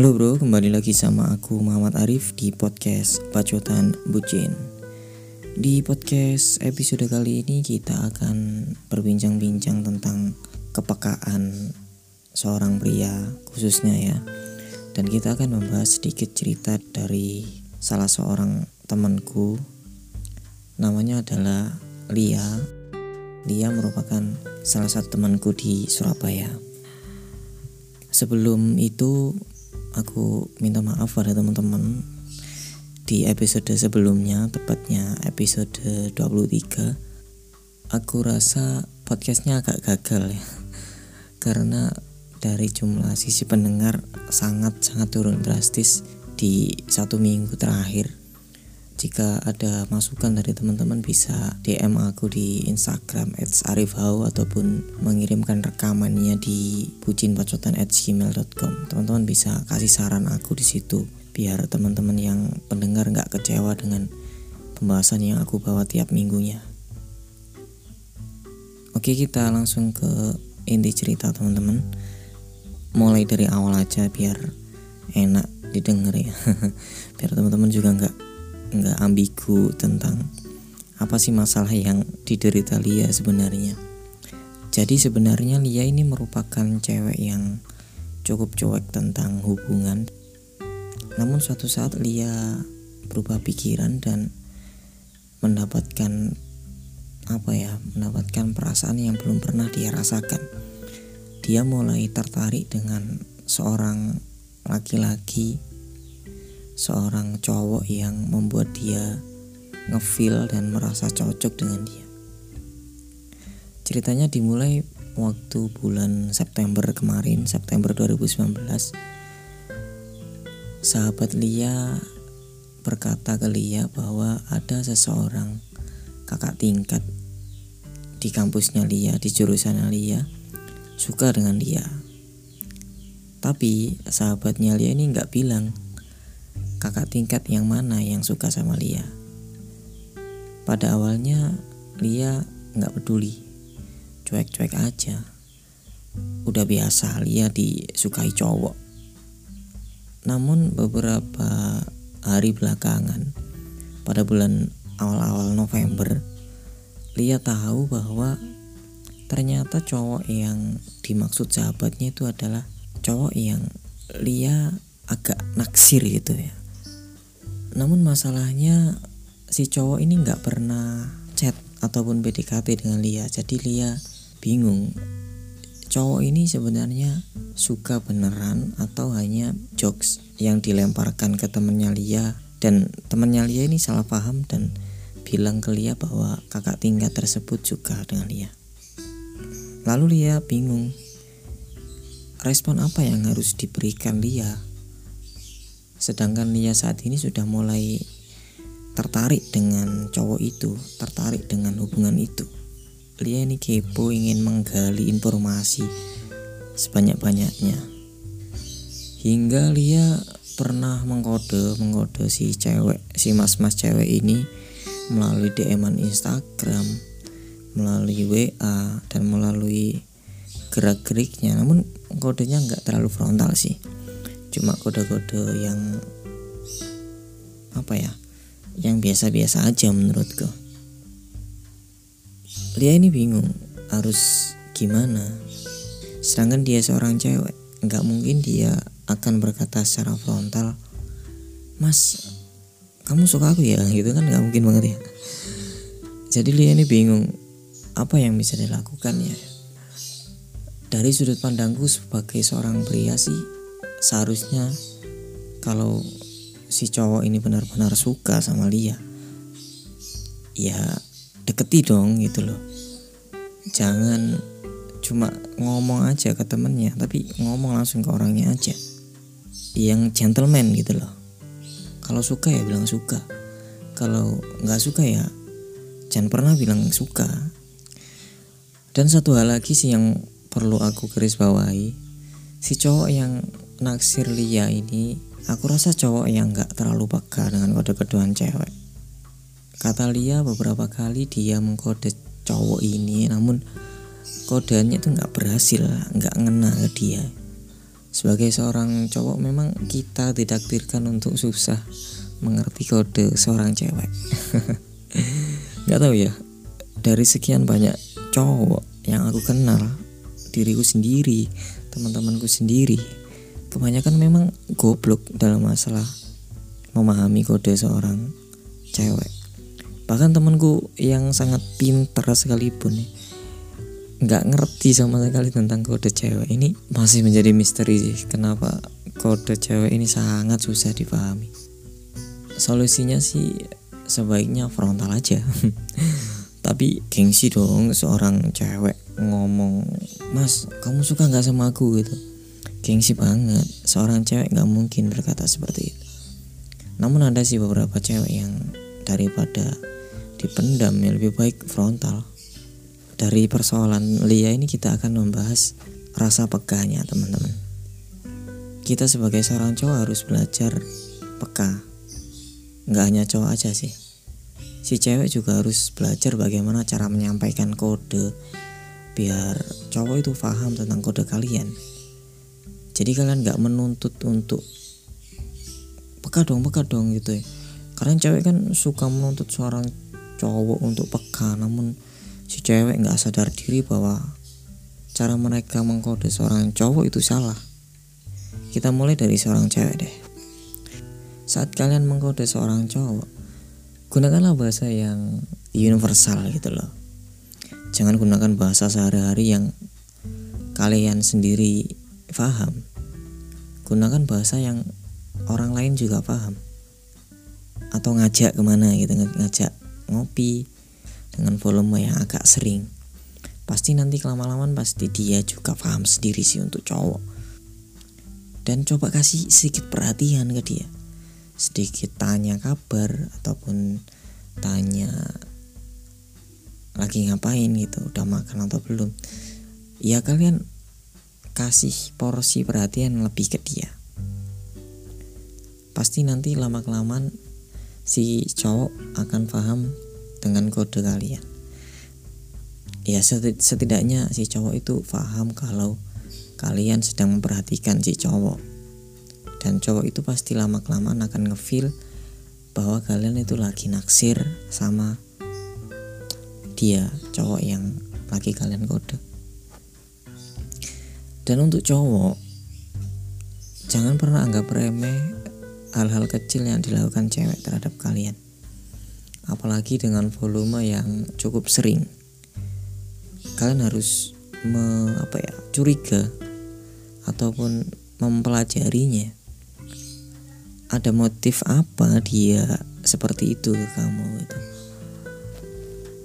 Halo bro, kembali lagi sama aku Muhammad Arif di podcast Pacotan Bucin. Di podcast episode kali ini kita akan berbincang-bincang tentang kepekaan seorang pria khususnya ya. Dan kita akan membahas sedikit cerita dari salah seorang temanku. Namanya adalah Lia. Lia merupakan salah satu temanku di Surabaya. Sebelum itu aku minta maaf pada teman-teman. Di episode sebelumnya tepatnya episode 23 aku rasa podcastnya agak gagal ya. Karena dari jumlah sisi pendengar sangat-sangat turun drastis di satu minggu terakhir jika ada masukan dari teman-teman bisa DM aku di Instagram @arifhau ataupun mengirimkan rekamannya di bucinpacotan@gmail.com. Teman-teman bisa kasih saran aku di situ biar teman-teman yang pendengar nggak kecewa dengan pembahasan yang aku bawa tiap minggunya. Oke, kita langsung ke inti cerita teman-teman. Mulai dari awal aja biar enak didengar ya. biar teman-teman juga nggak nggak ambigu tentang apa sih masalah yang diderita Lia sebenarnya. Jadi sebenarnya Lia ini merupakan cewek yang cukup cuek tentang hubungan. Namun suatu saat Lia berubah pikiran dan mendapatkan apa ya, mendapatkan perasaan yang belum pernah dia rasakan. Dia mulai tertarik dengan seorang laki-laki seorang cowok yang membuat dia ngefeel dan merasa cocok dengan dia. Ceritanya dimulai waktu bulan September kemarin, September 2019. Sahabat Lia berkata ke Lia bahwa ada seseorang kakak tingkat di kampusnya Lia, di jurusan Lia, suka dengan Lia. Tapi sahabatnya Lia ini nggak bilang kakak tingkat yang mana yang suka sama Lia. Pada awalnya Lia nggak peduli, cuek-cuek aja. Udah biasa Lia disukai cowok. Namun beberapa hari belakangan, pada bulan awal-awal November, Lia tahu bahwa ternyata cowok yang dimaksud sahabatnya itu adalah cowok yang Lia agak naksir gitu ya namun masalahnya si cowok ini nggak pernah chat ataupun PDKT dengan Lia. Jadi Lia bingung cowok ini sebenarnya suka beneran atau hanya jokes yang dilemparkan ke temennya Lia? Dan temennya Lia ini salah paham dan bilang ke Lia bahwa kakak tingkat tersebut suka dengan Lia. Lalu Lia bingung respon apa yang harus diberikan Lia Sedangkan Lia saat ini sudah mulai tertarik dengan cowok itu, tertarik dengan hubungan itu. Lia ini kepo ingin menggali informasi sebanyak-banyaknya. Hingga Lia pernah mengkode mengkode si cewek, si mas-mas cewek ini melalui DM-an Instagram, melalui WA dan melalui gerak-geriknya. Namun kodenya nggak terlalu frontal sih cuma kode-kode yang apa ya yang biasa-biasa aja menurutku. Lia ini bingung harus gimana. Sedangkan dia seorang cewek nggak mungkin dia akan berkata secara frontal mas kamu suka aku ya? Gitu kan nggak mungkin banget ya. Jadi Lia ini bingung apa yang bisa dilakukan ya? Dari sudut pandangku sebagai seorang pria sih seharusnya kalau si cowok ini benar-benar suka sama Lia ya deketi dong gitu loh. Jangan cuma ngomong aja ke temennya tapi ngomong langsung ke orangnya aja. Yang gentleman gitu loh. Kalau suka ya bilang suka. Kalau nggak suka ya jangan pernah bilang suka. Dan satu hal lagi sih yang perlu aku garis bawahi si cowok yang naksir Lia ini aku rasa cowok yang gak terlalu peka dengan kode-kodean cewek. Kata Lia beberapa kali dia mengkode cowok ini namun kodenya itu gak berhasil gak ngena ke dia. Sebagai seorang cowok memang kita ditakdirkan untuk susah mengerti kode seorang cewek. Nggak tahu ya dari sekian banyak cowok yang aku kenal diriku sendiri teman-temanku sendiri kebanyakan memang goblok dalam masalah memahami kode seorang cewek. Bahkan temanku yang sangat pintar sekalipun nggak ngerti sama sekali tentang kode cewek ini masih menjadi misteri sih kenapa kode cewek ini sangat susah dipahami. Solusinya sih sebaiknya frontal aja. Tapi gengsi dong seorang cewek ngomong mas kamu suka nggak sama aku? gitu gengsi banget. Seorang cewek nggak mungkin berkata seperti itu. Namun ada sih beberapa cewek yang daripada dipendam ya lebih baik frontal. Dari persoalan Lia ini kita akan membahas rasa pekanya teman-teman. Kita sebagai seorang cowok harus belajar peka. Nggak hanya cowok aja sih. Si cewek juga harus belajar bagaimana cara menyampaikan kode biar cowok itu paham tentang kode kalian jadi kalian nggak menuntut untuk peka dong peka dong gitu ya. Karena cewek kan suka menuntut seorang cowok untuk peka namun si cewek nggak sadar diri bahwa cara mereka mengkode seorang cowok itu salah. Kita mulai dari seorang cewek deh. Saat kalian mengkode seorang cowok gunakanlah bahasa yang universal gitu loh. Jangan gunakan bahasa sehari-hari yang kalian sendiri paham gunakan bahasa yang orang lain juga paham atau ngajak ke mana gitu ngajak ngopi dengan volume yang agak sering. Pasti nanti kelama-laman pasti dia juga paham sendiri sih untuk cowok. Dan coba kasih sedikit perhatian ke dia. Sedikit tanya kabar ataupun tanya lagi ngapain gitu udah makan atau belum. Ya kalian kasih porsi perhatian lebih ke dia. Pasti nanti lama kelamaan si cowok akan paham dengan kode kalian. Ya setidaknya si cowok itu paham kalau kalian sedang memperhatikan si cowok. Dan cowok itu pasti lama kelamaan akan ngefeel bahwa kalian itu lagi naksir sama dia cowok yang lagi kalian kode dan untuk cowok jangan pernah anggap remeh hal-hal kecil yang dilakukan cewek terhadap kalian. Apalagi dengan volume yang cukup sering. Kalian harus me, apa ya curiga ataupun mempelajarinya. Ada motif apa dia seperti itu ke kamu itu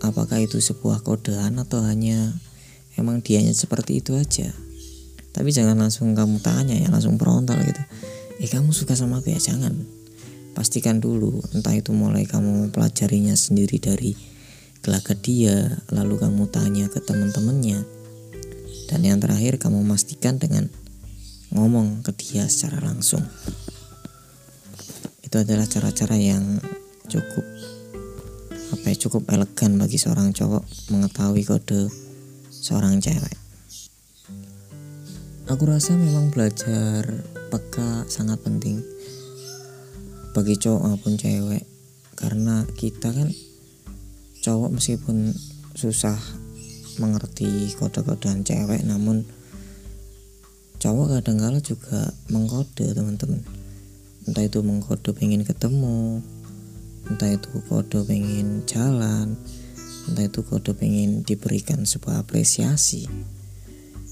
apakah itu sebuah kodean atau hanya emang dianya seperti itu aja tapi jangan langsung kamu tanya ya langsung frontal gitu. Eh kamu suka sama aku ya? Jangan. Pastikan dulu entah itu mulai kamu mempelajarinya sendiri dari gelagat dia lalu kamu tanya ke teman-temannya. Dan yang terakhir kamu memastikan dengan ngomong ke dia secara langsung. Itu adalah cara-cara yang cukup apa ya cukup elegan bagi seorang cowok mengetahui kode seorang cewek aku rasa memang belajar peka sangat penting bagi cowok maupun cewek. Karena kita kan cowok meskipun susah mengerti kode-kodean cewek namun cowok kadang-kala juga mengkode teman-teman. Entah itu mengkode pengen ketemu entah itu kode pengen jalan entah itu kode pengen diberikan sebuah apresiasi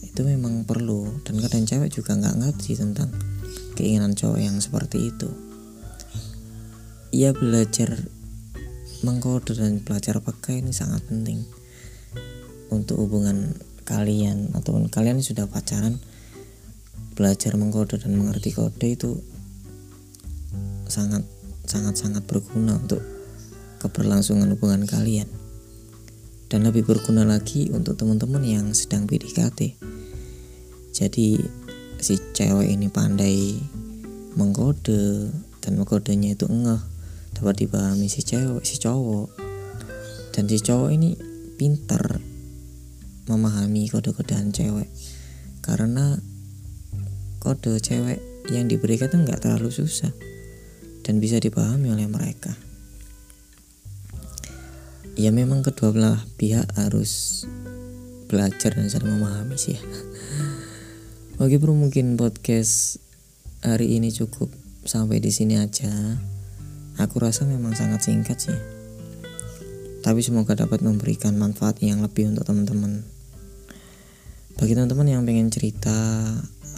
itu memang perlu. Dan kadang cewek juga nggak ngerti tentang keinginan cowok yang seperti itu. Ia belajar mengkode dan belajar pakai ini sangat penting. Untuk hubungan kalian ataupun kalian sudah pacaran belajar mengkode dan mengerti kode itu sangat sangat sangat berguna untuk keberlangsungan hubungan kalian. Dan lebih berguna lagi untuk teman-teman yang sedang PDKT jadi si cewek ini pandai mengkode dan mengkodenya itu ngeh. Dapat dipahami si cewek si cowok. Dan si cowok ini pintar memahami kode-kodean cewek. Karena kode cewek yang diberikan itu nggak terlalu susah dan bisa dipahami oleh mereka. Ya memang kedua belah pihak harus belajar dan saling memahami sih ya oke bro mungkin podcast hari ini cukup sampai di sini aja aku rasa memang sangat singkat sih tapi semoga dapat memberikan manfaat yang lebih untuk teman-teman bagi teman-teman yang pengen cerita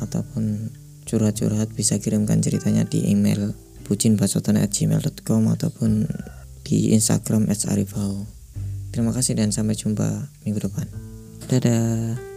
ataupun curhat-curhat bisa kirimkan ceritanya di email bucinbacotan@gmail.com ataupun di Instagram @arifau. Terima kasih dan sampai jumpa minggu depan. Dadah.